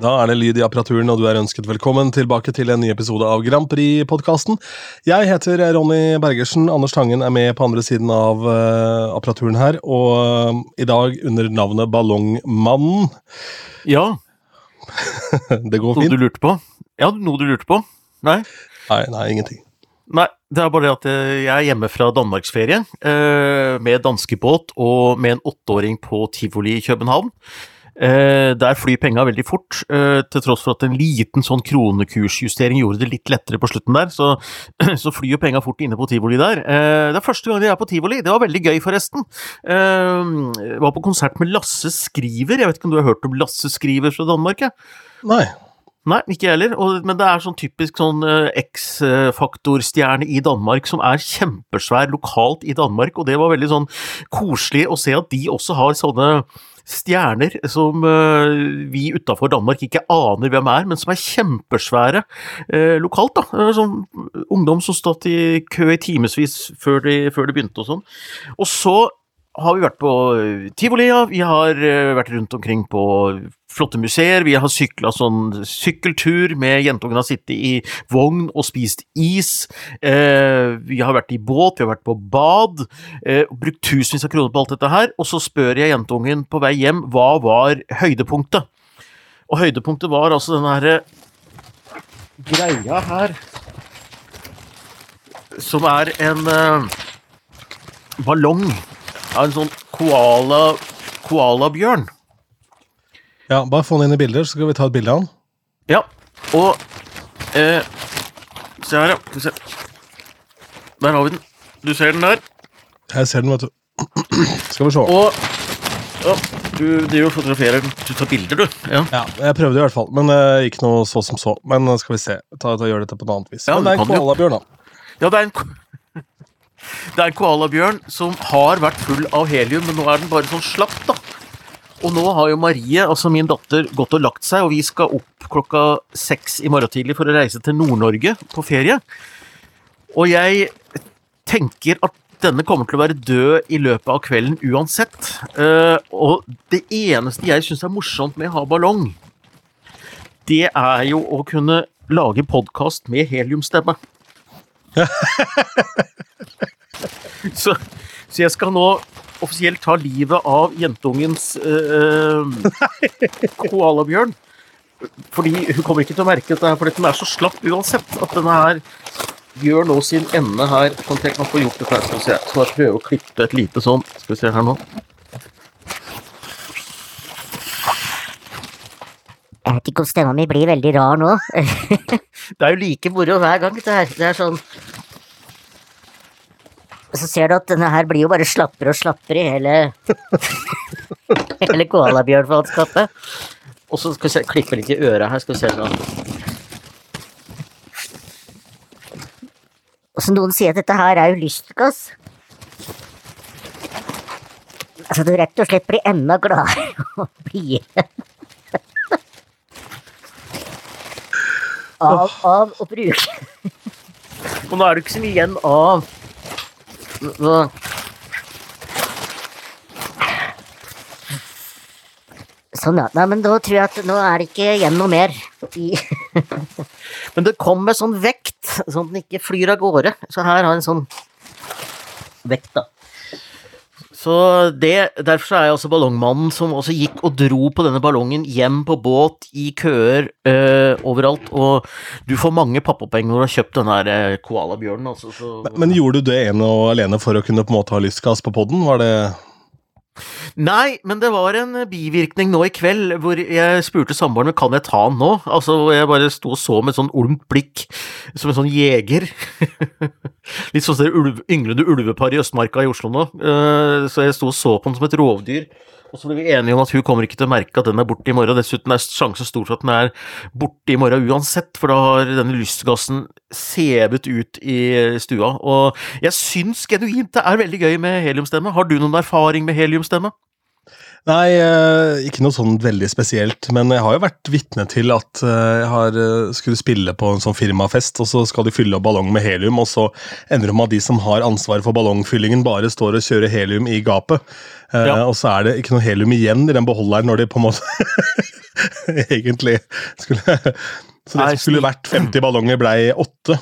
Da er det lyd i apparaturen, og du er ønsket velkommen tilbake til en ny episode av Grand Prix-podkasten. Jeg heter Ronny Bergersen. Anders Tangen er med på andre siden av uh, apparaturen her. Og uh, i dag under navnet Ballongmannen. Ja. det går fint. noe du lurte på? Ja, noe du lurte på? Nei? Nei, nei, ingenting. Nei, det er bare det at eh, jeg er hjemme fra danmarksferie eh, med danskebåt og med en åtteåring på tivoli i København. Eh, der flyr penga veldig fort, eh, til tross for at en liten sånn kronekursjustering gjorde det litt lettere på slutten der, så, så flyr jo penga fort inne på tivoli der. Eh, det er første gang jeg er på tivoli, det var veldig gøy forresten. Eh, jeg var på konsert med Lasse Skriver, jeg vet ikke om du har hørt om Lasse Skriver fra Danmark? jeg? Nei. Nei, ikke jeg heller, og, men det er sånn typisk sånn uh, X-faktor-stjerne i Danmark som er kjempesvær lokalt i Danmark, og det var veldig sånn koselig å se at de også har sånne stjerner som eh, vi utafor Danmark ikke aner hvem er, men som er kjempesvære eh, lokalt. da, Eh, Sånn ungdom som stått i kø i timevis før, de- før det begynte og sånn. Og så har vi vært på eh, tivolia, vi har eh, vært rundt omkring på flotte museer, vi har sykla sånn sykkeltur med jentungene har sittet i vogn og spist is, eh, vi har vært i båt, vi har vært på bad, og brukt tusenvis av kroner på alt dette her, og så spør jeg jentungen på vei hjem hva var høydepunktet. Og høydepunktet var altså den herre greia her, som er en ballong av en sånn koala, koalabjørn. Ja, Bare få den inn i bilder, så skal vi ta et bilde av den. Ja, og eh, Se her, ja. Skal vi se. Der har vi den. Du ser den der. Jeg ser den, vet du. Skal vi se. Og ja, du driver og fotograferer. Du tar bilder, du. Ja. Ja, Jeg prøvde i hvert fall, men uh, ikke noe så som så. Men uh, skal vi se. Ta, ta, gjør dette på en annet vis. Ja, men det er en koalabjørn, da. Ja, det er en Det er en koalabjørn som har vært full av helium, men nå er den bare sånn slapp, da. Og nå har jo Marie, altså min datter, gått og lagt seg, og vi skal opp klokka seks i morgen tidlig for å reise til Nord-Norge på ferie. Og jeg tenker at denne kommer til å være død i løpet av kvelden uansett. Eh, og det eneste jeg syns er morsomt med å ha ballong, det er jo å kunne lage podkast med heliumstemme. så, så jeg skal nå offisielt ta livet av jentungens øh, koalabjørn. Fordi hun kommer ikke til å merke dette, her, den er så slapp uansett at denne her gjør nå sin ende her, sånn at jeg kan få gjort dette her. Skal vi jeg prøver å klippe et lite sånn. Skal vi se her nå. Jeg vet ikke om stemma mi blir veldig rar nå. Det er jo like moro hver gang, det her. Det er sånn Og Så ser du at denne her blir jo bare slappere og slappere i hele Hele koalabjørnfaenskapet. Og så skal vi se, klippe litt i øra her. Skal vi se sånn. Og så noen sier at dette her er jo lystgass. Altså, du rett og slett blir enda gladere og blidere. Av, av å bruke Og nå er det ikke så mye igjen av Sånn, ja. Nei, men da tror jeg at nå er det ikke igjen noe mer. I Men det kom med sånn vekt, sånn at den ikke flyr av gårde. Så her har jeg en sånn vekt, da. Så det, Derfor er jeg også ballongmannen som også gikk og dro på denne ballongen hjem på båt, i køer øh, overalt. Og du får mange pappapenger når du har kjøpt den der eh, koalabjørnen. Altså, så... Men, men gjorde du det ene og alene for å kunne på en måte ha lystgass på poden? Var det Nei, men det var en bivirkning nå i kveld hvor jeg spurte samboeren min kan jeg ta den nå. Altså, jeg bare sto og så med et sånn olmt blikk, som en sånn jeger. Litt sånn som det ulv, ynglende ulvepar i Østmarka i Oslo nå. Eh, Så jeg sto og så på den som et rovdyr. Og så blir vi enige om at hun kommer ikke til å merke at den er borte i morgen. Dessuten er sjansen stor for at den er borte i morgen uansett, for da har denne lystgassen sevet ut i stua. Og jeg syns genuint det er veldig gøy med heliumstemme. Har du noen erfaring med heliumstemme? Nei, eh, ikke noe sånn veldig spesielt. Men jeg har jo vært vitne til at eh, jeg har eh, skulle spille på en sånn firmafest, og så skal de fylle opp ballong med helium, og så ender det med at de som har ansvaret for ballongfyllingen, bare står og kjører helium i gapet. Ja. Og så er det ikke noe helium igjen i den beholderen når de på en måte egentlig skulle Så det Nei, skulle vært 50 ballonger, blei åtte.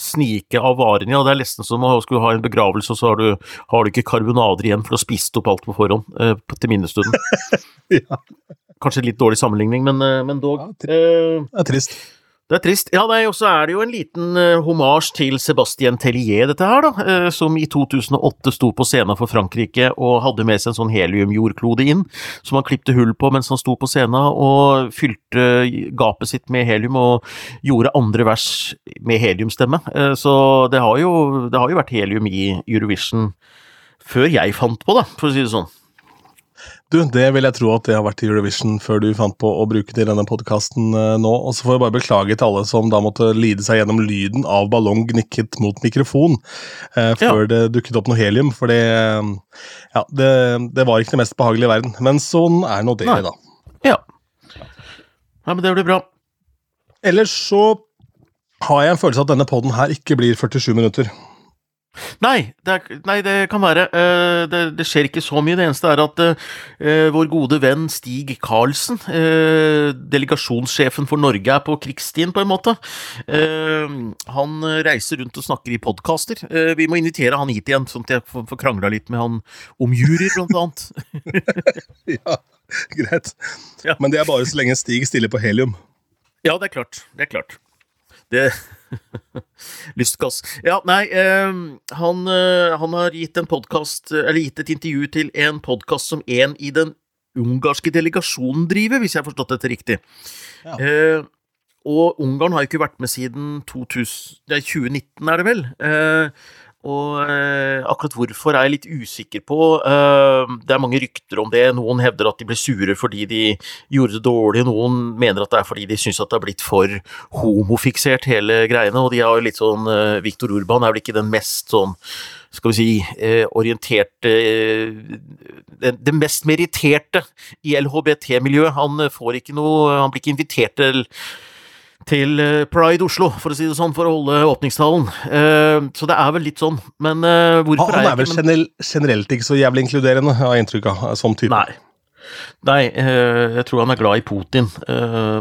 Snike av varene, ja. Det er nesten som å skulle ha en begravelse, og så har du, har du ikke karbonader igjen for å spist opp alt på forhånd eh, til minnestunden. Ja. Kanskje litt dårlig sammenligning, men, eh, men dog. Ja, Eh, Det er trist. Det er trist. Ja, nei, og så er det jo en liten uh, homasj til Sebastien Tellier, dette her, da, Uh, som i 2008 sto på scenen for Frankrike og hadde med seg en sånn heliumjordklode inn, som han klipte hull på mens han sto på scenen og fylte gapet sitt med helium og gjorde andre vers med heliumstemme. Uh, så det har, jo, det har jo vært helium i Eurovision før jeg fant på det, for å si det sånn. Du, Det vil jeg tro at det har vært i Eurovision før du fant på å bruke det i denne podkasten nå. Og så får jeg bare beklage til alle som da måtte lide seg gjennom lyden av ballong gnikket mot mikrofon eh, før det dukket opp noe helium. For det, eh, ja, det, det var ikke det mest behagelige i verden. Men sånn er nå det, Nei. da. Ja. ja, men det blir bra. Ellers så har jeg en følelse av at denne poden her ikke blir 47 minutter. Nei, det, er, nei, det kan være. Eh, det, det skjer ikke så mye. Det eneste er at eh, vår gode venn Stig Karlsen, eh, delegasjonssjefen for Norge, er på krigsstien, på en måte. Han reiser rundt og snakker i podkaster. Vi må invitere han hit igjen, sånn at jeg får, krangla litt med han om juryer, blant annet. ja, greit. Ja. Men det er bare så lenge Stig stiller på helium. Ja, det er klart. Det er klart. Det Lystgass. Ja, nei, eh, han, eh, han har gitt en podcast, eller gitt et intervju til en podkast som en i den ungarske delegasjonen driver, hvis jeg har forstått dette riktig. Ja. Eh, og Ungarn har jo ikke vært med siden 2000, det er 2019, er det vel? Og eh, akkurat hvorfor er jeg litt usikker på. Eh, det er mange rykter om det. Noen hevder at de ble sure fordi de gjorde det dårlig, noen mener at det er fordi de syns at det har blitt for homofiksert, hele greiene. Og de har jo litt sånn eh, Viktor Urban er vel ikke den mest sånn skal vi si, eh, orienterte eh, det, det mest meritterte i LHBT-miljøet. Han får ikke noe Han blir ikke invitert til til eh, Pride Oslo, for å si det sånn, for å holde åpningstalen. Uh, så det er vel litt sånn. Men uh, hvorfor Han er er vel jeg ikke men- vel generelt ikke så jævlig inkluderende, har jeg inntrykk av. Som type. Nei. Nei, eh, jeg tror han er glad i Putin,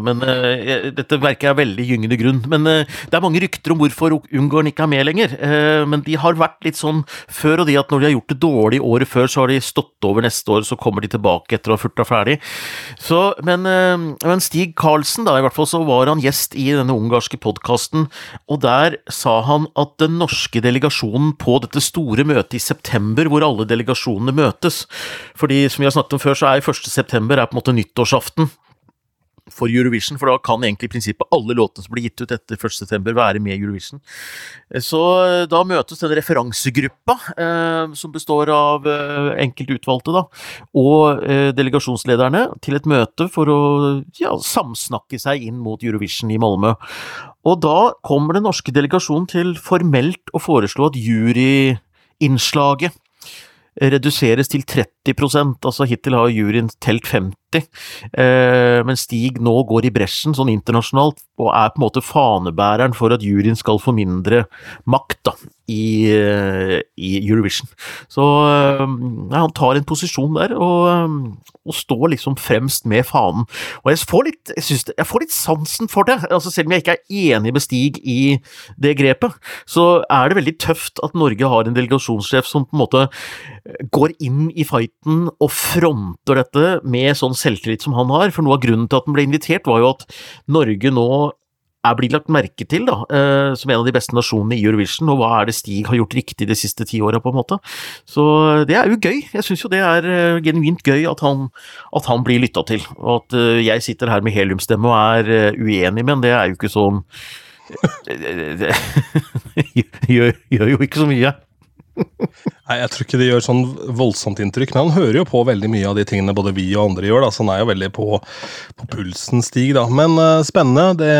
men men eh, dette verket er veldig gyngende grunn. Men eh, det er mange rykter om hvorfor Ungarn ikke er med lenger. eh, Men de har vært litt sånn før, og de at når de har gjort det dårlig året før, så har de stått over neste år, så kommer de tilbake etter å ha furta ferdig. Så, men, eh, men Stig Karlsen, da, i hvert fall, så var han gjest i denne ungarske podkasten, og der sa han at den norske delegasjonen på dette store møtet i september, hvor alle delegasjonene møtes Fordi, som vi har snakket om før, så er 1. september er på en måte nyttårsaften for Eurovision, for da kan egentlig i prinsippet alle låtene som blir gitt ut etter 1. september være med i Eurovision. Så eh, da møtes den referansegruppa, eh, som består av eh, enkelte utvalgte, da, og eh, delegasjonslederne, til et møte for å ja, samsnakke seg inn mot Eurovision i Malmö. Og da kommer den norske delegasjonen til formelt å foreslå at juryinnslaget reduseres til 30% altså hittil har juryen telt 50, eh, men Stig nå går i bresjen sånn internasjonalt, og er på en måte fanebæreren for at juryen skal få mindre makt da, i, eh, i Eurovision. Så eh, ja, han tar en posisjon der, og, eh, og står liksom fremst med fanen. Og jeg får litt, jeg synes jeg får litt sansen for det, altså selv om jeg ikke er enig med Stig i det grepet, så er det veldig tøft at Norge har en delegasjonssjef som på en måte går inn i fighten og fronter dette med sånn selvtillit som han har. For noe av grunnen til at han ble invitert, var jo at Norge nå er blitt lagt merke til da, eh, som en av de beste nasjonene i Eurovision, og hva er det Stig har gjort riktig de siste ti åra, på en måte. Så det er jo gøy. Jeg syns jo det er eh, genuint gøy at han, at han blir lytta til. Og at eh, jeg sitter her med heliumstemme og er uenig med ham, det er jo ikke sånn det gjør, gjør jo ikke så mye. Nei, Jeg tror ikke det gjør sånn voldsomt inntrykk, men han hører jo på veldig mye av de tingene både vi og andre gjør, da, så han er jo veldig på, på pulsen Stig, da. Men uh, spennende. Det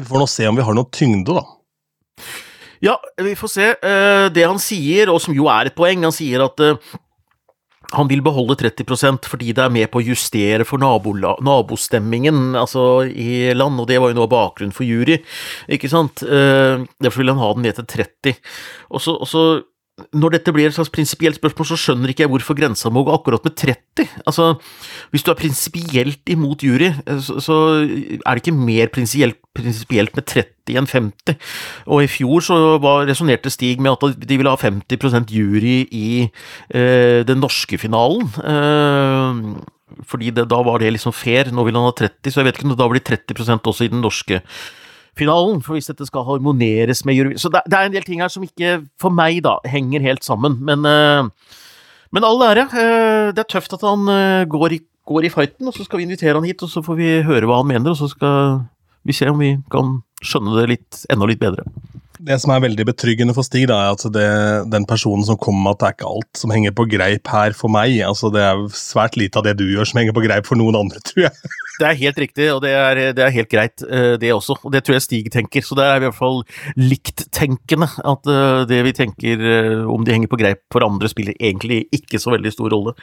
Vi får nå se om vi har noe tyngde, da. Ja, vi får se. Uh, Det han sier, og som jo er et poeng, han sier at eh, han vil beholde 30% fordi det er med på å justere for nabostemmingen altså i land, og det var jo noe av bakgrunnen for jury, ikke sant. Uh, derfor vil han ha den ned til 30. Og og så når dette blir et slags prinsipielt spørsmål, så skjønner ikke jeg hvorfor grensa må gå akkurat med 30. Altså, hvis du er prinsipielt imot jury, så, så, er det ikke mer prinsipielt med 30 enn 50. Og i fjor så resonnerte Stig med at de ville ha 50% jury i eh, den norske finalen. Eh, fordi det, da var det liksom fair. Nå vil han ha 30, så jeg vet ikke om det da blir 30% også i den norske finalen finalen, for hvis dette skal harmoneres med Eurovision Så det, det, er en del ting her som ikke, for meg, da, henger helt sammen. Men, uh, men all ære. Uh, det er tøft at han uh, går, i, går, i, fighten, og så skal vi invitere han hit, og så får vi høre hva han mener, og så skal vi se om vi kan skjønne det litt, enda litt bedre. Det som er veldig betryggende for Stig, da, er at det, den personen som kommer med at det er ikke alt som henger på greip her for meg. altså Det er svært lite av det du gjør som henger på greip for noen andre, tror jeg. Det er helt riktig, og det er, det er helt greit, eh, det også. Og det tror jeg Stig tenker. Så det er i hvert fall likttenkende. at eh, det vi tenker eh, om de henger på greip for andre, spiller egentlig ikke så veldig stor rolle.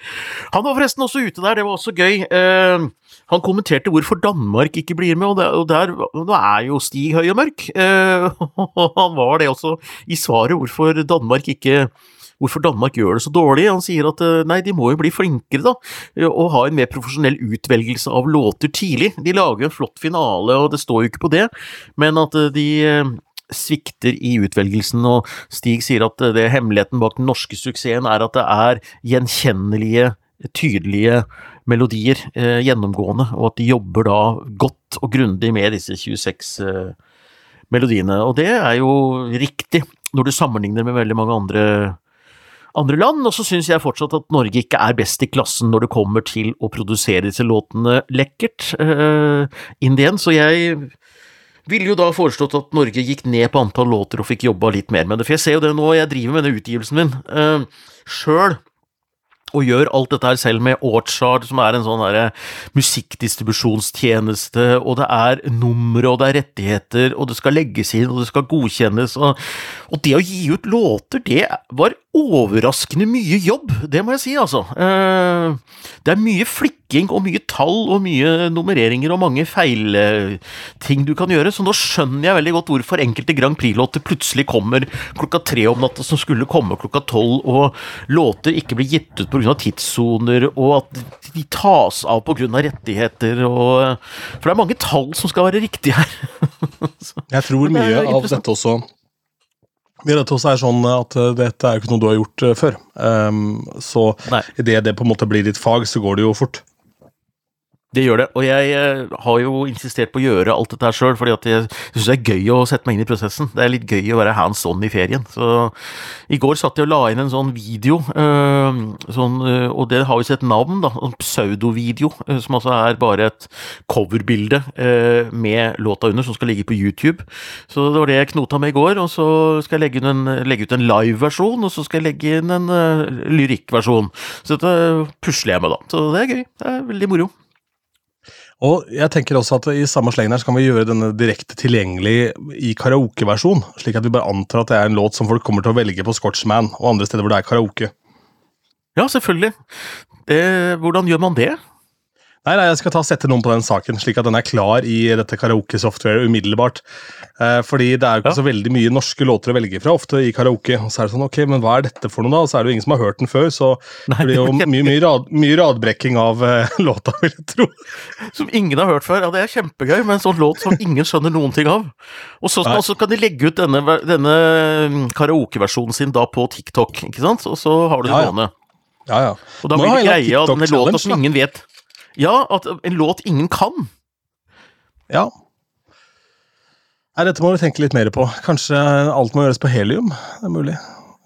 Han var forresten også ute der, det var også gøy. Han kommenterte hvorfor Danmark ikke blir med, og der, nå er jo Stig høy og mørk. Han var det også i svaret, hvorfor Danmark ikke hvorfor Danmark gjør det så dårlig. Han sier at eh, nei, de må jo bli flinkere, da, og ha en mer profesjonell utvelgelse av låter tidlig. De lager en flott finale, og det står jo ikke på det, men at eh, de eh, svikter i utvelgelsen, og Stig sier at det hemmeligheten bak den norske suksessen er at det er gjenkjennelige, tydelige melodier eh, gjennomgående, og at de jobber da godt og grundig med disse 26 eh, melodiene. Og det er jo riktig når du sammenligner med veldig mange andre andre land, og så syns jeg fortsatt at Norge ikke er best i klassen når det kommer til å produsere disse låtene lekkert, uh, in the så jeg ville jo da foreslått at Norge gikk ned på antall låter og fikk jobba litt mer med det, for jeg ser jo det nå, jeg driver med den utgivelsen min uh, sjøl og gjør alt dette her selv med Orchard, som er en sånn der musikkdistribusjonstjeneste, og det er numre, og det er rettigheter, og det skal legges inn, og det skal godkjennes, og, og det å gi ut låter, det var overraskende mye jobb, det må jeg si, altså. Eh, det er mye flikking og mye tall og mye nummereringer og mange feilting du kan gjøre, så nå skjønner jeg veldig godt hvorfor enkelte Grand Prix-låter plutselig kommer klokka tre om natta som skulle komme klokka tolv, og låter ikke blir gitt ut pga. tidssoner, og at de tas av pga. rettigheter og For det er mange tall som skal være riktige her. jeg tror mye av dette også vi Dette også er sånn at uh, dette er jo ikke noe du har gjort uh, før. Um, så idet det på en måte blir ditt fag, så går det jo fort. Det gjør det, og jeg eh, har jo insistert på å gjøre alt dette her sjøl, fordi at jeg syns det er gøy å sette meg inn i prosessen. Det er litt gøy å være hands on i ferien. Så i går satt jeg og la inn en sånn video, øh, sånn, øh, og det har jo sett navn, da. En pseudovideo, som altså er bare et coverbilde med låta under, som skal ligge på YouTube. Så det var det jeg knota med i går, og så skal jeg legge, en, legge ut en live-versjon, og så skal jeg legge inn en lyrikkversjon. Så dette pusler jeg med, da. Så det er gøy. Det er veldig moro. Og jeg tenker også at I samme slengen her så kan vi gjøre denne direkte tilgjengelig i karaokeversjon. Slik at vi bare antar at det er en låt som folk kommer til å velge på Scotchman og andre steder hvor det er karaoke. Ja, selvfølgelig. Det, hvordan gjør man det? Nei, nei, jeg skal ta sette noen på den saken, slik at den er klar i dette karaoke-software umiddelbart. Eh, fordi det er jo ikke ja. så veldig mye norske låter å velge fra, ofte i karaoke. Og så er det sånn, ok, men hva er dette for noe, da? Og så er det jo ingen som har hørt den før, så nei, det blir jo mye, mye, rad, mye radbrekking av eh, låta, vil jeg tro. Som ingen har hørt før. Ja, det er kjempegøy med en sånn låt som ingen skjønner noen ting av. Og så, så kan de legge ut denne, denne mm, karaokeversjonen sin da på TikTok, ikke sant? Og så har du det gående. Ja, ja. Og da blir det greie av denne låta som ingen vet. Ja, at en låt ingen kan. Ja. Nei, dette må vi tenke litt mer på. Kanskje alt må gjøres på helium. Det er mulig.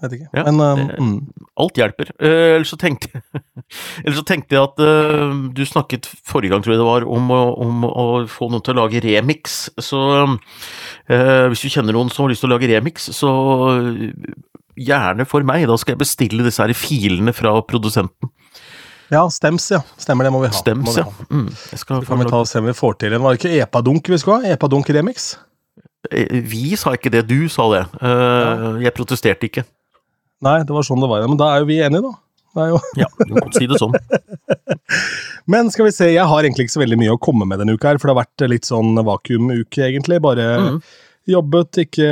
Vet ikke. Ja, Men um, det, mm. Alt hjelper. Uh, ellers, så tenkte, ellers så tenkte jeg at uh, du snakket forrige gang, tror jeg det var, om, om, å få noen til å lage remix. Så uh, hvis du kjenner noen som har lyst til å lage remix, så gjerne for meg. Da skal jeg bestille disse her filene fra produsenten. Ja, Stems, ja. Stemmer, det må vi ha. Stems, vi ha. ja. Mm. Så kan vi ta og se om vi får til en. Var det ikke Epadunk vi skulle ha? Epadunk-remix? Eh, vi sa ikke det, du sa det. Uh, ja. Jeg protesterte ikke. Nei, det var sånn det var. Men da er jo vi enige, da. Ja, du kan si det sånn. Men skal vi se, jeg har egentlig ikke så veldig mye å komme med denne uka her, for det har vært litt sånn vakuumuke, egentlig. Bare Mhm. Jobbet, ikke,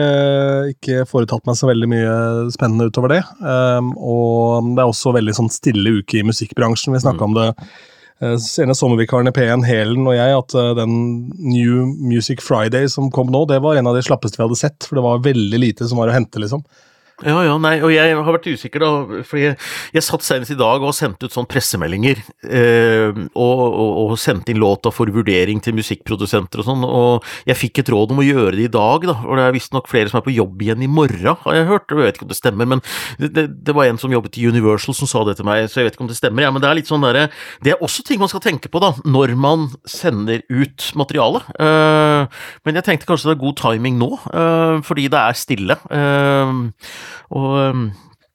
ikke foretatt meg så veldig mye spennende utover det. Um, og det er også veldig sånn stille uke i musikkbransjen. Vi snakka om det uh, senest sommervikaren i P1, Helen og jeg, at uh, den New Music Friday som kom nå, det var en av de slappeste vi hadde sett, for det var veldig lite som var å hente, liksom. Ja, ja, nei, og jeg har vært usikker, da, fordi jeg, jeg satt senest i dag og sendte ut sånn pressemeldinger, eh, og, og, og sendte inn låta for vurdering til musikkprodusenter og sånn, og jeg fikk et råd om å gjøre det i dag, da, og det er visstnok flere som er på jobb igjen i morgen, har jeg hørt, jeg vet ikke om det stemmer, men det, det, det var en som jobbet i Universal som sa det til meg, så jeg vet ikke om det stemmer, ja, men det er litt sånn derre, det er også ting man skal tenke på, da, når man sender ut materiale, eh, men jeg tenkte kanskje det er god timing nå, eh, fordi det er stille, eh, og um,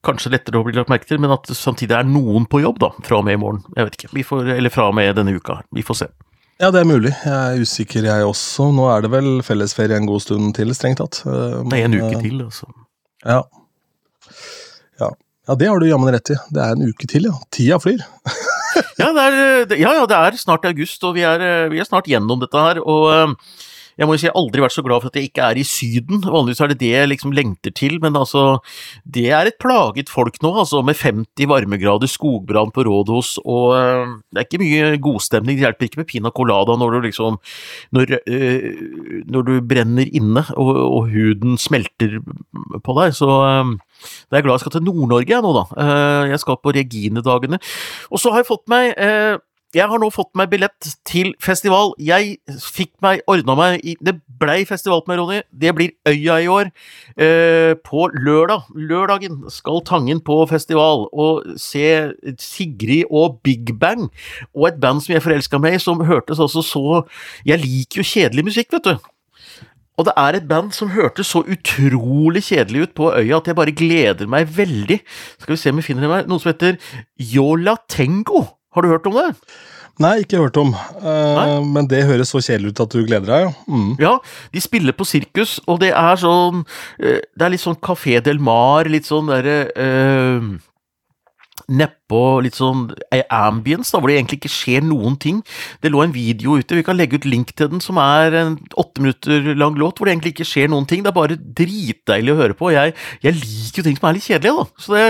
kanskje lettere å bli lagt merke til, men at samtidig er noen på jobb da, fra og med i morgen. Jeg vet ikke, vi får, eller fra og med denne uka. Vi får se. Ja, det er mulig. Jeg er usikker, jeg også. Nå er det vel fellesferie en god stund til, strengt tatt. Det er en uke uh, til, altså. Ja. ja. Ja, det har du jammen rett i. Det er en uke til, ja. Tida flyr. Ja, det er, ja, ja, det er snart august, og vi er, eh, vi er snart gjennom dette her. og... eh, Jeg må jo si jeg har aldri vært så glad for at jeg ikke er i Syden. Vanligvis er det det jeg liksom lengter til, men altså Det er et plaget folk nå, altså, med 50 varmegrader, skogbrann på rådhus, og øh, det er ikke mye godstemning. Det hjelper ikke med pina colada når du liksom Når, øh, når du brenner inne og, og huden smelter på deg, så øh, da er jeg glad jeg skal til Nord-Norge nå, da. Eh, Jeg skal på Regine-dagene. Og så har jeg fått meg eh, jeg har nå fått meg billett til festival. Jeg fikk meg ordna meg i Det blei festival på meg, Ronny. Det blir Øya i år. Eh, på lørdag, lørdagen, skal Tangen på festival og se Sigrid og Big Bang. Og et band som jeg forelska meg i, som hørtes altså så Jeg liker jo kjedelig musikk, vet du. Og det er et band som hørtes så utrolig kjedelig ut på øya at jeg bare gleder meg veldig. Skal vi se om vi finner her. Noe som heter Yola Tengo. Har du hørt om det? Nei, ikke hørt om. Uh, men det høres så kjedelig ut at du gleder deg, ja. Mm. Ja, de spiller på sirkus, og det er sånn eh, Det er litt sånn Café Del Mar, litt sånn derre uh, Nedpå litt sånn eh, ambience, da, hvor det egentlig ikke skjer noen ting. Det lå en video ute, vi kan legge ut link til den, som er en åtte minutter lang låt, hvor det egentlig ikke skjer noen ting. Det er bare dritdeilig å høre på. Jeg, jeg liker jo ting som er litt kjedelige, da. Så det,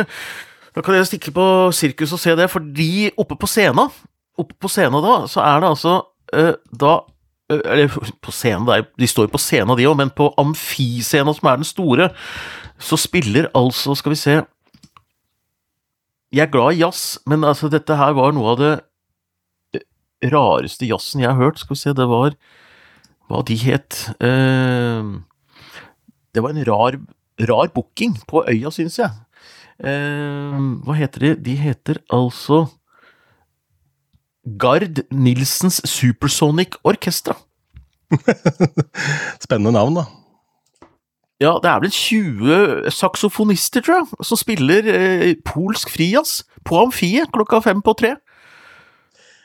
da kan jeg stikke på sirkus og se det, fordi oppe på scenen, oppe på scenen da, så er det altså uh, da uh, Eller på scenen, det er- de står jo på scenen de òg, men på amfiscenen, som er den store, så spiller altså, skal vi se Jeg er glad i jazz, men altså, dette her var noe av det eh, rareste jazzen jeg har hørt. Skal vi se, det var Hva de het uh, Det var en rar, rar booking på øya, syns jeg. Eh, hva heter de? De heter altså Gard Nilsens Supersonic Orkestra. Spennende navn, da. Ja, det er vel 20 saksofonister, tror jeg, som spiller eh, polsk frijazz på Amfiet klokka fem på tre.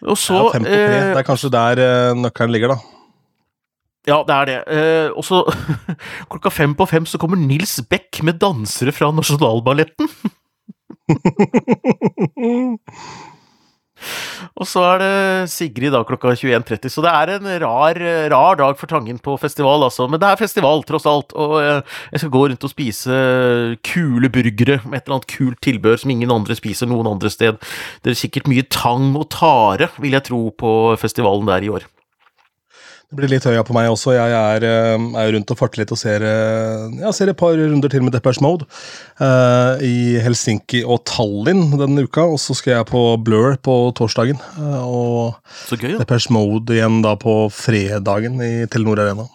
Og så ja, fem på tre. eh, Det er kanskje der eh, nøkkelen ligger, da. Ja, det er det. Eh, og så klokka fem på fem så kommer Nils Beck med dansere fra Nasjonalballetten. Og så er det Sigrid da klokka 21.30, så det er en rar, rar dag for Tangen på festival, altså. Men det er festival, tross alt, og eh, jeg skal gå rundt og spise kule burgere med et eller annet kult tilbør som ingen andre spiser noen andre sted. Det er sikkert mye tang og tare, vil jeg tro, på festivalen der i år. Det blir litt høya på meg også. Jeg er, eh, er rundt og farter litt og ser, eh, ser et par runder til med Depeche Mode uh, i Helsinki og Tallinn denne uka. Og så skal jeg på Blur på torsdagen. Uh, og Så gøy, ja. Depeche Mode igjen da på fredagen i Telenor Arena.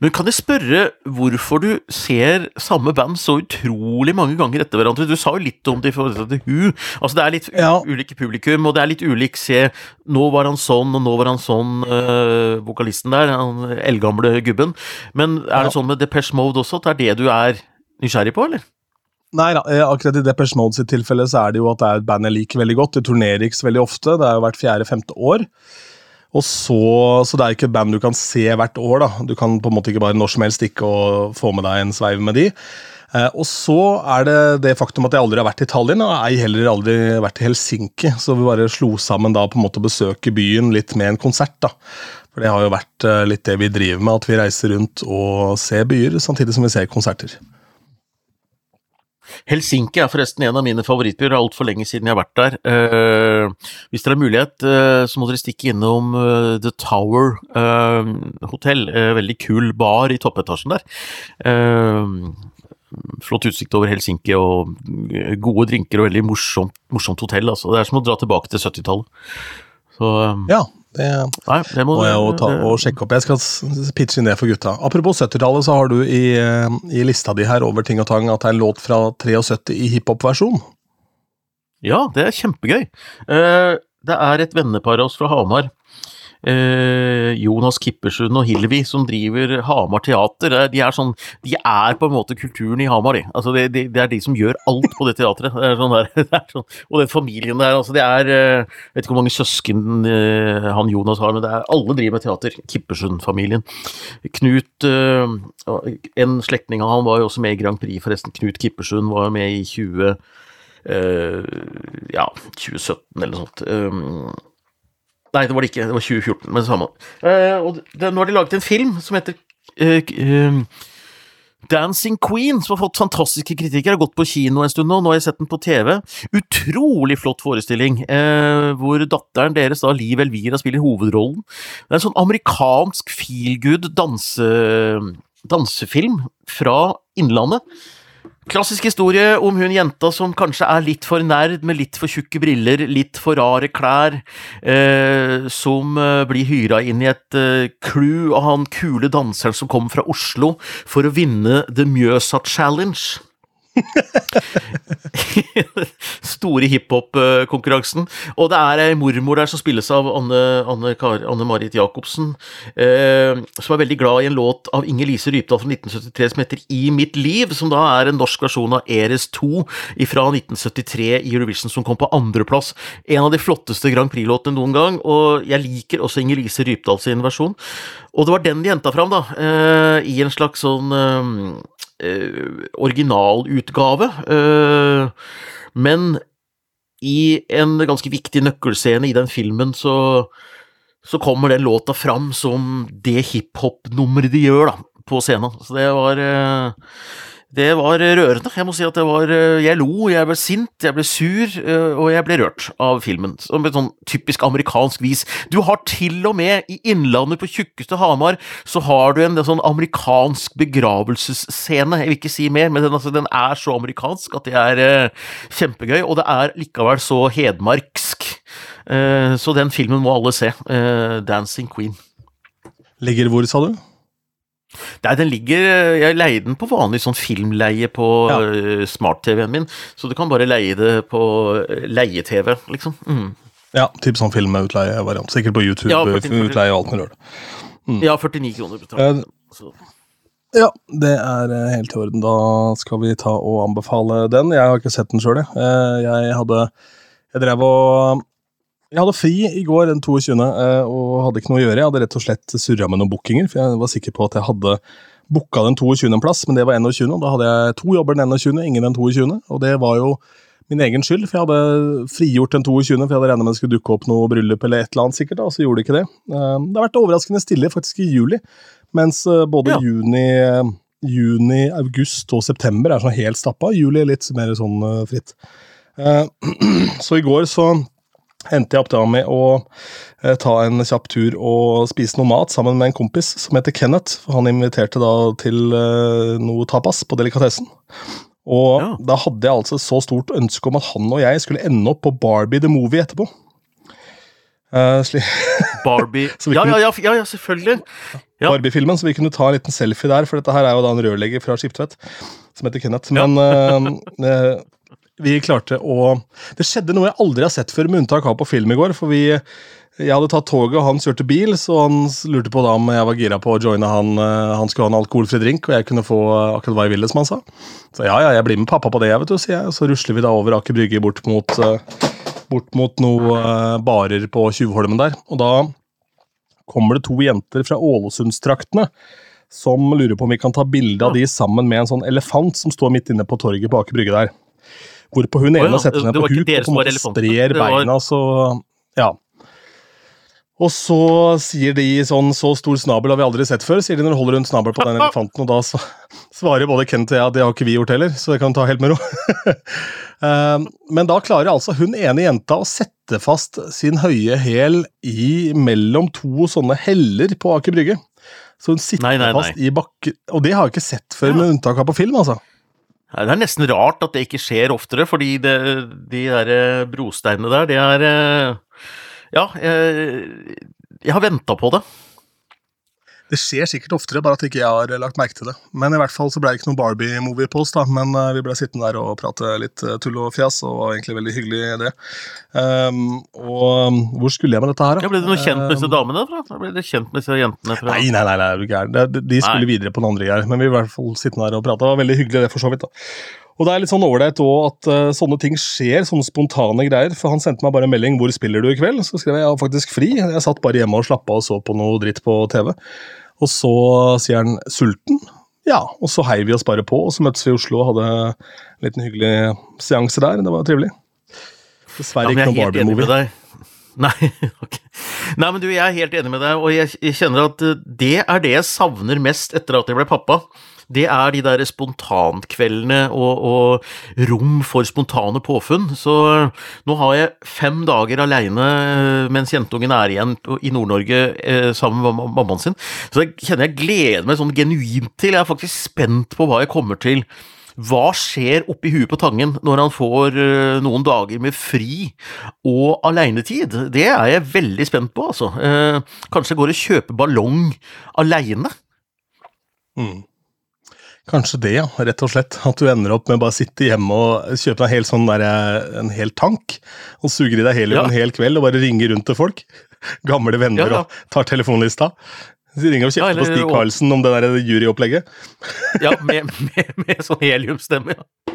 Men kan jeg spørre hvorfor du ser samme band så utrolig mange ganger etter hverandre? Du sa jo litt om det i forhold til Who. Altså det er litt Ja. ulike publikum, og det er litt ulik se Nå var han sånn, og nå var han sånn, øh, vokalisten der, han eldgamle gubben. Men er det sånn med Depeche Mode også, at det er det du er nysgjerrig på, eller? Nei da, eh, akkurat i Depeche Mode sitt tilfelle så er det jo at det er et band jeg liker veldig godt. Det turnerer ikke så veldig ofte, det er jo hvert fjerde-femte år. Og så, så det er ikke et band du kan se hvert år. da. Du kan på en måte ikke bare når som helst stikke og få med deg en sveiv med de. Eh, og så er det det faktum at jeg aldri har vært i Tallinn, og ei heller aldri vært i Helsinki. Så vi bare slo sammen da på en måte å besøke byen litt med en konsert. da. For det har jo vært eh, litt det vi driver med, at vi reiser rundt og ser byer samtidig som vi ser konserter. Helsinki er forresten en av mine favorittbyer, er altfor lenge siden jeg har vært der. Uh, hvis dere har mulighet, uh, så må dere stikke innom uh, The Tower hotell. veldig kul bar i toppetasjen der. flott utsikt over Helsinki og gode drinker og veldig morsomt, morsomt hotell. Altså. Det er som å dra tilbake til 70-tallet. Ja, det, Nei, det må, må, jeg jo ta og sjekke opp. Jeg skal pitche det for gutta. Apropos 70-tallet, så har du i, eh, i, lista di her over ting og tang at det er en låt fra 73 i hiphop-versjon. Ja, det er kjempegøy. Eh, det er et vennepar av oss fra Hamar eh, Jonas Kippersund og Hilvi som driver Hamar Teater. De er, sånn, de er på en måte kulturen i Hamar, de. Altså, det, de, de er de som gjør alt på det teatret. Det sånn der, det sånn, og den familien der. Altså, det er Jeg eh, vet ikke hvor mange søsken eh, han Jonas har, men er, alle driver med teater. Kippersund-familien. Knut eh, En slektning av han var jo også med i Grand Prix, forresten. Knut Kippersund var med i 20 Uh, ja, 2017 eller noe sånt. Um, Nei, det var det ikke. Det var 2014, men det samme. Uh, og det, nå har de laget en film som heter uh, Dancing Queen, som har fått fantastiske kritikker. Har gått på kino en stund nå, nå har jeg sett den på TV. Utrolig flott forestilling, hvor datteren deres, da, Liv Elvira, spiller hovedrollen. Det er en sånn amerikansk feelgood danse, dansefilm fra Innlandet Klassisk historie om hun jenta som kanskje er litt for nerd, med litt for tjukke briller, litt for rare klær, eh, som eh, blir hyra inn i et eh, crew av han kule danseren som kommer fra Oslo for å vinne The Mjøsa Challenge. Store hiphop-konkurransen. Og det er ei mormor der som spilles av Anne, Anne, Anne Marit Jacobsen, eh, som er veldig glad i en låt av Inger Lise Rypdal fra 1973 som heter I mitt liv, som da er en norsk versjon av Eres 2 fra 1973 i Eurovision, som kom på andreplass. En av de flotteste Grand Prix-låtene noen gang, og jeg liker også Inger Lise Rypdal sin versjon. Og det var den de henta fram, da, eh, i en slags sånn eh, originalutgave. Eh, men i en ganske viktig nøkkelscene i den filmen så, så kommer den låta fram som det hiphop-nummeret de gjør da, på scenen. Så det var eh, det var rørende. Jeg må si at det var eh, Jeg lo, jeg ble sint, jeg ble sur, eh, og jeg ble rørt av filmen. Som et sånn typisk amerikansk vis. Du har til og med i Innlandet, på tjukkeste Hamar, så har du en, sånn amerikansk begravelsesscene. Jeg vil ikke si mer, men den, altså, den er så amerikansk at det er eh, kjempegøy. Og det er likevel så hedmarksk. Eh, så den filmen må alle se. Eh, 'Dancing Queen'. Ligger hvor, sa du? Nei, den ligger Jeg leier den på vanlig sånn filmleie på ja. Eh, smart-TV-en min, så du kan bare leie det på eh, leie-TV, liksom. Mm. Ja, typ sånn filmutleie-variant. Sikkert på YouTube. Ja, 49, utleie og alt mulig. Mm. Ja, 49 kroner betaler uh, Ja, det er helt i orden. Da skal vi ta og anbefale den. Jeg har ikke sett den sjøl, jeg. Jeg hadde Jeg drev og jeg hadde fri i går, den 22., eh, og hadde ikke noe å gjøre. Jeg hadde rett og slett surra med noen bookinger, for jeg var sikker på at jeg hadde booka den 22. en plass, men det var 21. og Da hadde jeg to jobber den 21., ingen den 22., og det var jo min egen skyld, for jeg hadde frigjort den 22., for jeg hadde regna med det skulle dukke opp noe bryllup eller et eller annet, sikkert, da, og så gjorde det ikke det. Eh, det har vært overraskende stille faktisk i juli, mens eh, både ja. juni, juni, august og september er sånn helt stappa. Juli er litt mer sånn fritt. Så i går så endte jeg opp da med å eh, ta en kjapp tur og spise noe mat sammen med en kompis som heter Kenneth. for Han inviterte da til eh, noe tapas på delikatessen. Og ja. da hadde jeg altså så stort ønske om at han og jeg skulle ende opp på Barbie the Movie etterpå. Uh, Barbie ja, ja, ja, ja, selvfølgelig. Ja. Barbie-filmen, så vi kunne ta en liten selfie der, for dette her er jo da en rørlegger fra Skiptvet som heter Kenneth. Men uh, vi klarte å Det skjedde noe jeg aldri har sett før, med unntak av på film i går. For vi jeg hadde tatt toget, og han kjørte bil, så han lurte på da om jeg var gira på å joine han. Eh, han skulle ha en alkoholfri drink, og jeg kunne få akkurat hva jeg ville, som han sa. Så ja, ja, jeg blir med pappa på det, jeg, vet du, sier jeg. Så rusler vi da over Aker Brygge bort mot, eh, bort mot noen eh, barer på Tjuvholmen der. Og da kommer det to jenter fra Ålesundstraktene som lurer på om vi kan ta bilde av de sammen med en sånn elefant som står midt inne på torget på Aker Brygge der. Hvorpå hun ene ene ja, setter seg ned på huk og på en sprer beina, så ja. Og så sier de sånn Så stor snabel har vi aldri sett før, sier de når de holder rundt snabelen på den elefanten. Og da sva- svarer både Kent og jeg at det har ikke vi gjort heller, så det kan ta helt med ro. Eh, Men da klarer altså hun ene jenta å sette fast sin høye hæl mellom to sånne heller på Aker Brygge. Så hun sitter Nei, nei, nei. fast i bakken Og det har jeg ikke sett før, Ja. med unntak av på film, altså. Det er nesten rart at det ikke skjer oftere, fordi det, de der eh, brosteinene der, det er eh, Ja, jeg, jeg har venta på det. Det skjer sikkert oftere, bare at ikke jeg har lagt merke til det. Men i hvert fall så ble det ikke noen Barbie-movie på oss, da. Men eh, vi ble sittende der og prate litt eh, tull og fjas, og var egentlig veldig hyggelig det. Um, og hvor skulle jeg med dette her, da? Ja, ble du noe kjent med disse Um, damene fra? Ble du kjent med disse jentene fra Nei, nei, nei, nei, er du gæren. De skulle Nei. videre på den andre greier, men vi var i hvert fall sittende der og prate. Det var veldig hyggelig, det, for så vidt. da. Og det er litt sånn ålreit òg at uh, sånne ting skjer, sånne spontane greier. For han sendte meg bare en melding 'Hvor spiller du i kveld?' Så skrev jeg 'Jeg har faktisk fri'. Jeg satt bare hjemme og slappa og så på noe dritt på TV. Og så sier han 'sulten'? Ja, og så heiv vi oss bare på, og så møttes vi i Oslo og hadde en liten hyggelig seanse der. Det var trivelig. Dessverre Ja, ikke noen Barbie-movie. Nei, okay. Nei, men du, jeg er helt enig med deg, og jeg, jeg kjenner at eh, det er det jeg savner mest etter at jeg ble pappa. Det er de der spontankveldene og, og rom for spontane påfunn. Så eh, nå har jeg fem dager aleine eh, mens jentungen er igjen i Nord-Norge eh, sammen med mammaen sin. Så jeg kjenner jeg gleder meg sånn genuint til. Jeg er faktisk spent på hva jeg kommer til. Hva skjer oppi huet på Tangen når han får noen dager med fri og alenetid? Det er jeg veldig spent på, altså. Kanskje går og kjøper ballong aleine? Mm. Kanskje det, ja. Rett og slett. At du ender opp med bare å sitte hjemme og kjøpe deg sånn der, en hel tank, og suger i deg helium Ja. en hel kveld og bare ringer rundt til folk. Gamle venner Ja, ja. og tar telefonlista. Så ringer og kjefter eller- på Stig Karlsen om det der juryopplegget. Ja, med, med, med sånn heliumstemme, ja.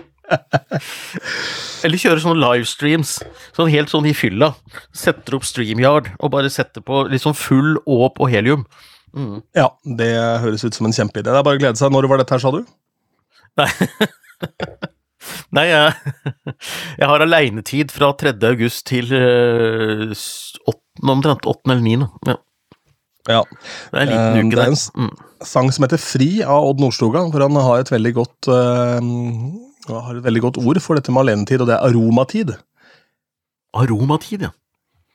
Eller kjøre sånne livestreams, sånn helt sånn i fylla. Setter opp StreamYard og bare setter på litt sånn full åp og helium. Mm. Ja, det høres ut som en kjempeidé. Det er bare å glede seg. Når var dette her, sa du? Nei, Nei jeg, jeg har aleinetid fra 3. august til 8, omtrent 8. eller 9. Ja, Ja. det er en liten Eh, uke det er en Mm. Sang som heter Fri av Odd Nordstoga, hvor han har et veldig godt eh, har et veldig godt ord for dette med alenetid, og det er aromatid. Aromatid, ja.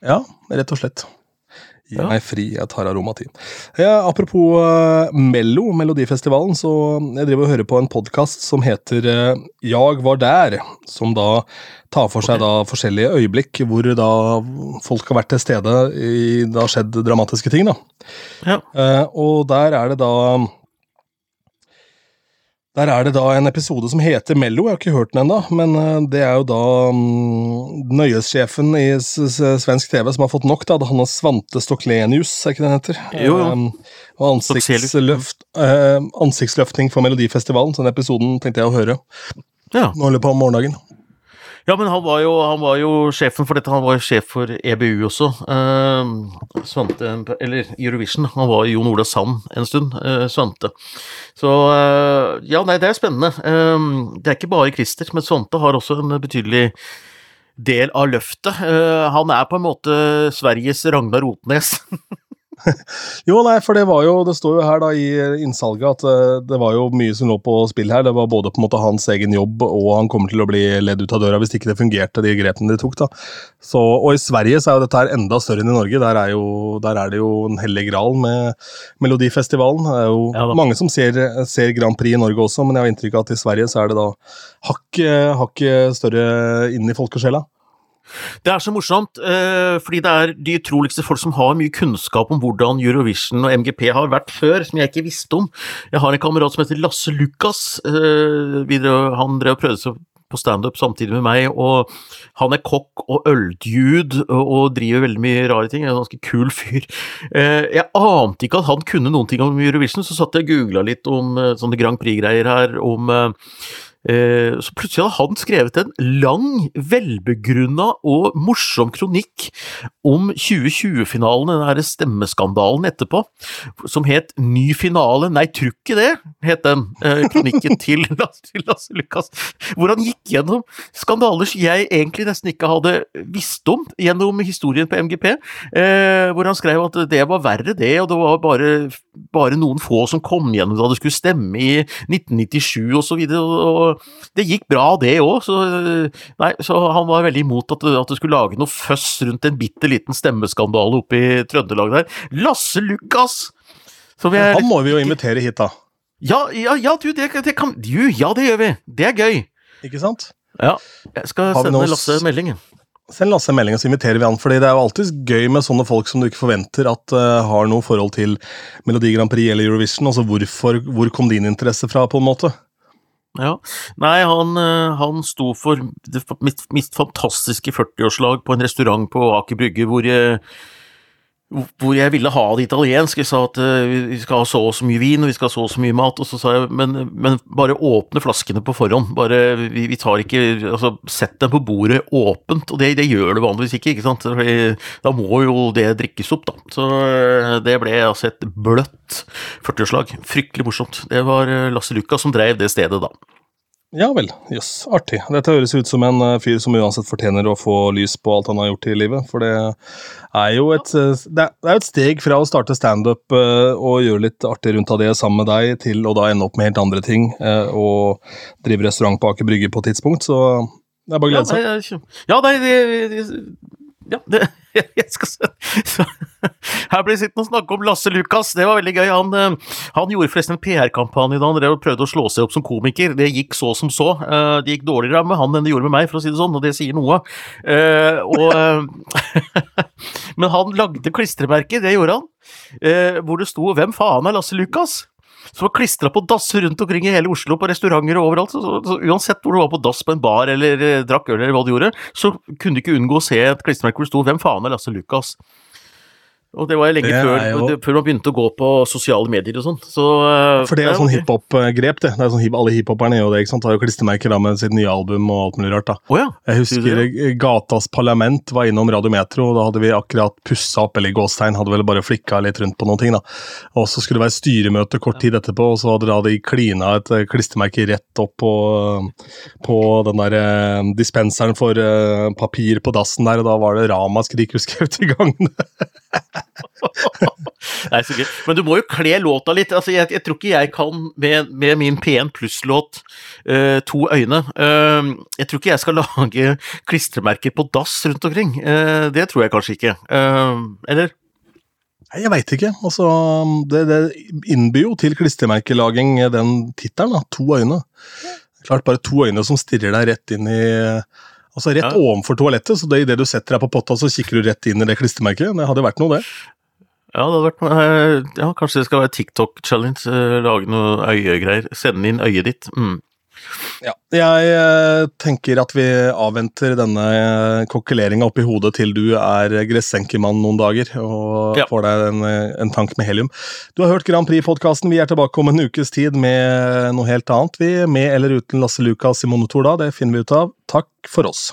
Ja, rett og slett. Ja. meg fri, jeg tar aromatin. Ja, apropos uh, Mello, Melodifestivalen, så jeg driver og hører på en podkast som heter uh, Jag var der, som da tar for seg da forskjellige øyeblikk hvor da folk har vært til stede i Det har skjedd dramatiske ting, da. ja. Uh, og der er det da Der er det da en episode som heter Mello, jeg har ikke hørt den ennå, men eh, det er jo da um, nøyesjefen i svensk TV som har fått nok, da. Han er Svante Stoklenius, er ikke det han heter? Jo, jo. Um, og ansiktsløft, uh, ansiktsløftning for Melodifestivalen, så den episoden tenkte jeg å høre ja. nå holder på om morgendagen. Ja, men han var, jo, han var jo sjefen for dette, han var jo sjef for EBU også. Eh, Svante, eller Eurovision. Han var Jon Ola Sand en stund, eh, Svante. Så eh, ja, nei, det er spennende. Eh, det er ikke bare Christer, men Svante har også en betydelig del av løftet. Eh, han er på en måte Sveriges Ragnar Rotnes. Jo, nei, for det var jo Det står jo her da i innsalget at eh, det var jo mye som lå på spill her. Det var både på en måte hans egen jobb, og han kommer til å bli ledd ut av døra hvis ikke det fungerte, de grepene de tok. da. Så, og i Sverige så er jo dette her enda større enn i Norge. Der er, jo, der er det jo en hellig gral med Melodifestivalen. Det er jo Ja mange som ser, ser Grand Prix i Norge også, men jeg har inntrykk av at i Sverige så er det da hakket hakk større inn i folkesjela. Det er så morsomt, eh, fordi det er de utroligste folk som har mye kunnskap om hvordan Eurovision og MGP har vært før, som jeg ikke visste om. Jeg har en kamerat som heter Lasse Lukas. Eh, han drev og prøvde seg på standup samtidig med meg, og han er kokk og øldude og, driver veldig mye rare ting. Er en ganske kul fyr. Eh, jeg ante ikke at han kunne noen ting om Eurovision, så satt jeg og googla litt om sånne Grand Prix-greier her, om så plutselig hadde han skrevet en lang, velbegrunna og morsom kronikk om 2020-finalen, den derre stemmeskandalen etterpå, som het Ny finale, nei, tru ikke det, het den eh, kronikken til Lasse, Lukas, hvor han gikk gjennom skandaler som jeg egentlig nesten ikke hadde visst om gjennom historien på MGP, eh, hvor han skrev at det var verre det, og det var bare, bare noen få som kom gjennom da det skulle stemme i 1997 og så videre, og det gikk bra, det òg, så, så han var veldig imot at, at det skulle lage noe føss rundt en bitte liten stemmeskandale oppe i Trøndelag der. Lasse Lukas! Er, han må vi jo invitere hit, da. Ja, ja, ja du, det, det kan du, Ja, det gjør vi! Det er gøy. Ikke sant? Ja. Jeg skal sende Lasse meldingen. Send Lasse en melding, så inviterer vi han. fordi det er jo alltid gøy med sånne folk som du ikke forventer at uh, har noe forhold til Melodi Grand Prix eller Eurovision. Altså hvorfor, hvor kom din interesse fra, på en måte? Ja. Nei, han, eh, han sto for mitt, mitt fantastiske 40-årslag på en restaurant på Aker Brygge hvor jeg, hvor jeg ville ha det italiensk. Jeg sa at uh, vi skal ha så og så mye vin, og vi skal ha så og så mye mat. Og så sa jeg men, men bare åpne flaskene på forhånd. Bare, vi, vi, tar ikke Altså, sett dem på bordet åpent. Og det, det gjør det vanligvis ikke, ikke sant. Da må jo det drikkes opp, da. Så uh, det ble altså et bløtt 40-årslag. Fryktelig morsomt. Det var uh, Lasse Lukas som drev det stedet da. Ja vel, jøss, yes, artig. Dette høres ut som en fyr som uansett fortjener å få lys på alt han har gjort i livet. For det er jo et, det er et steg fra å starte standup og gjøre litt artig rundt av det sammen med deg, til å da ende opp med helt andre ting og drive restaurant på Aker Brygge på et tidspunkt. Så det er bare å glede seg. Ja, nei, det, ja, det, jeg skal se. Her blir det sittende og snakke om Lasse Lukas, det var veldig gøy. Han, eh, han gjorde forresten en PR-kampanje da han drev og prøvde å slå seg opp som komiker. Det gikk så som så. Eh, det gikk dårligere med han enn det gjorde med meg, for å si det sånn, og det sier noe. Eh, og, men han lagde klistremerker, det gjorde han, hvor det sto 'Hvem faen er Lasse Lukas'? Som var klistra på dass rundt omkring i hele Oslo, på restauranter og overalt. Så, så, så, uansett hvor du var på dass på en bar eller eh, drakk øl eller hva du gjorde, så kunne du ikke unngå å se et klistremerke hvor det sto 'Hvem faen er Lasse Lukas'? Og det var lenge før, jo... før, man begynte å gå på sosiale medier og sånn. Så, uh, For det er jo sånn hiphop-grep, det. det er sånn, alle hiphoperne gjør det. ikke sant? Har jo klistremerker med sitt nye album og alt mulig rart. da. Oh, ja. Jeg husker Gatas Parlament var innom Radio Metro, og da hadde vi akkurat pussa opp, eller gåstegn, hadde vel bare flikka litt rundt på noen ting. da. Og så skulle det være styremøte kort tid etterpå, og så hadde de klina et eh, klistremerke rett opp på, på den der eh, dispenseren for eh, papir på dassen der, og da var det ramaskrik, husker jeg, til gangene. Nei, så gøy. Men du må jo kle låta litt. Altså, jeg, jeg tror ikke jeg kan med, med min P1 Pluss-låt uh, To øyne uh, Jeg tror ikke jeg skal lage klistremerker på dass rundt omkring. Uh, det tror jeg kanskje ikke. eller? Nei, Jeg veit ikke. Altså, det, det innbyr jo til klistremerkelaging, den tittelen. To øyne. Klart bare to øyne som stirrer deg rett inn i Altså Rett ja. ovenfor toalettet, så det, idet du setter deg på potta, så kikker du rett inn i det klistremerket. Det hadde vært noe, det. Ja, det hadde vært eh, ja, Kanskje det skal være TikTok-challenge. Eh, lage noe øyegreier. Sende inn øyet ditt. Mm. Ja, jeg eh, tenker at vi avventer denne kokkeleringa oppi hodet til du er gressenkemann noen dager og ja. får deg en, en, tank med helium. Du har hørt Grand Prix-podkasten. Vi er tilbake om en ukes tid med noe helt annet. Vi Med eller uten Lasse Lukas i monitor da, det finner vi ut av. Takk for oss.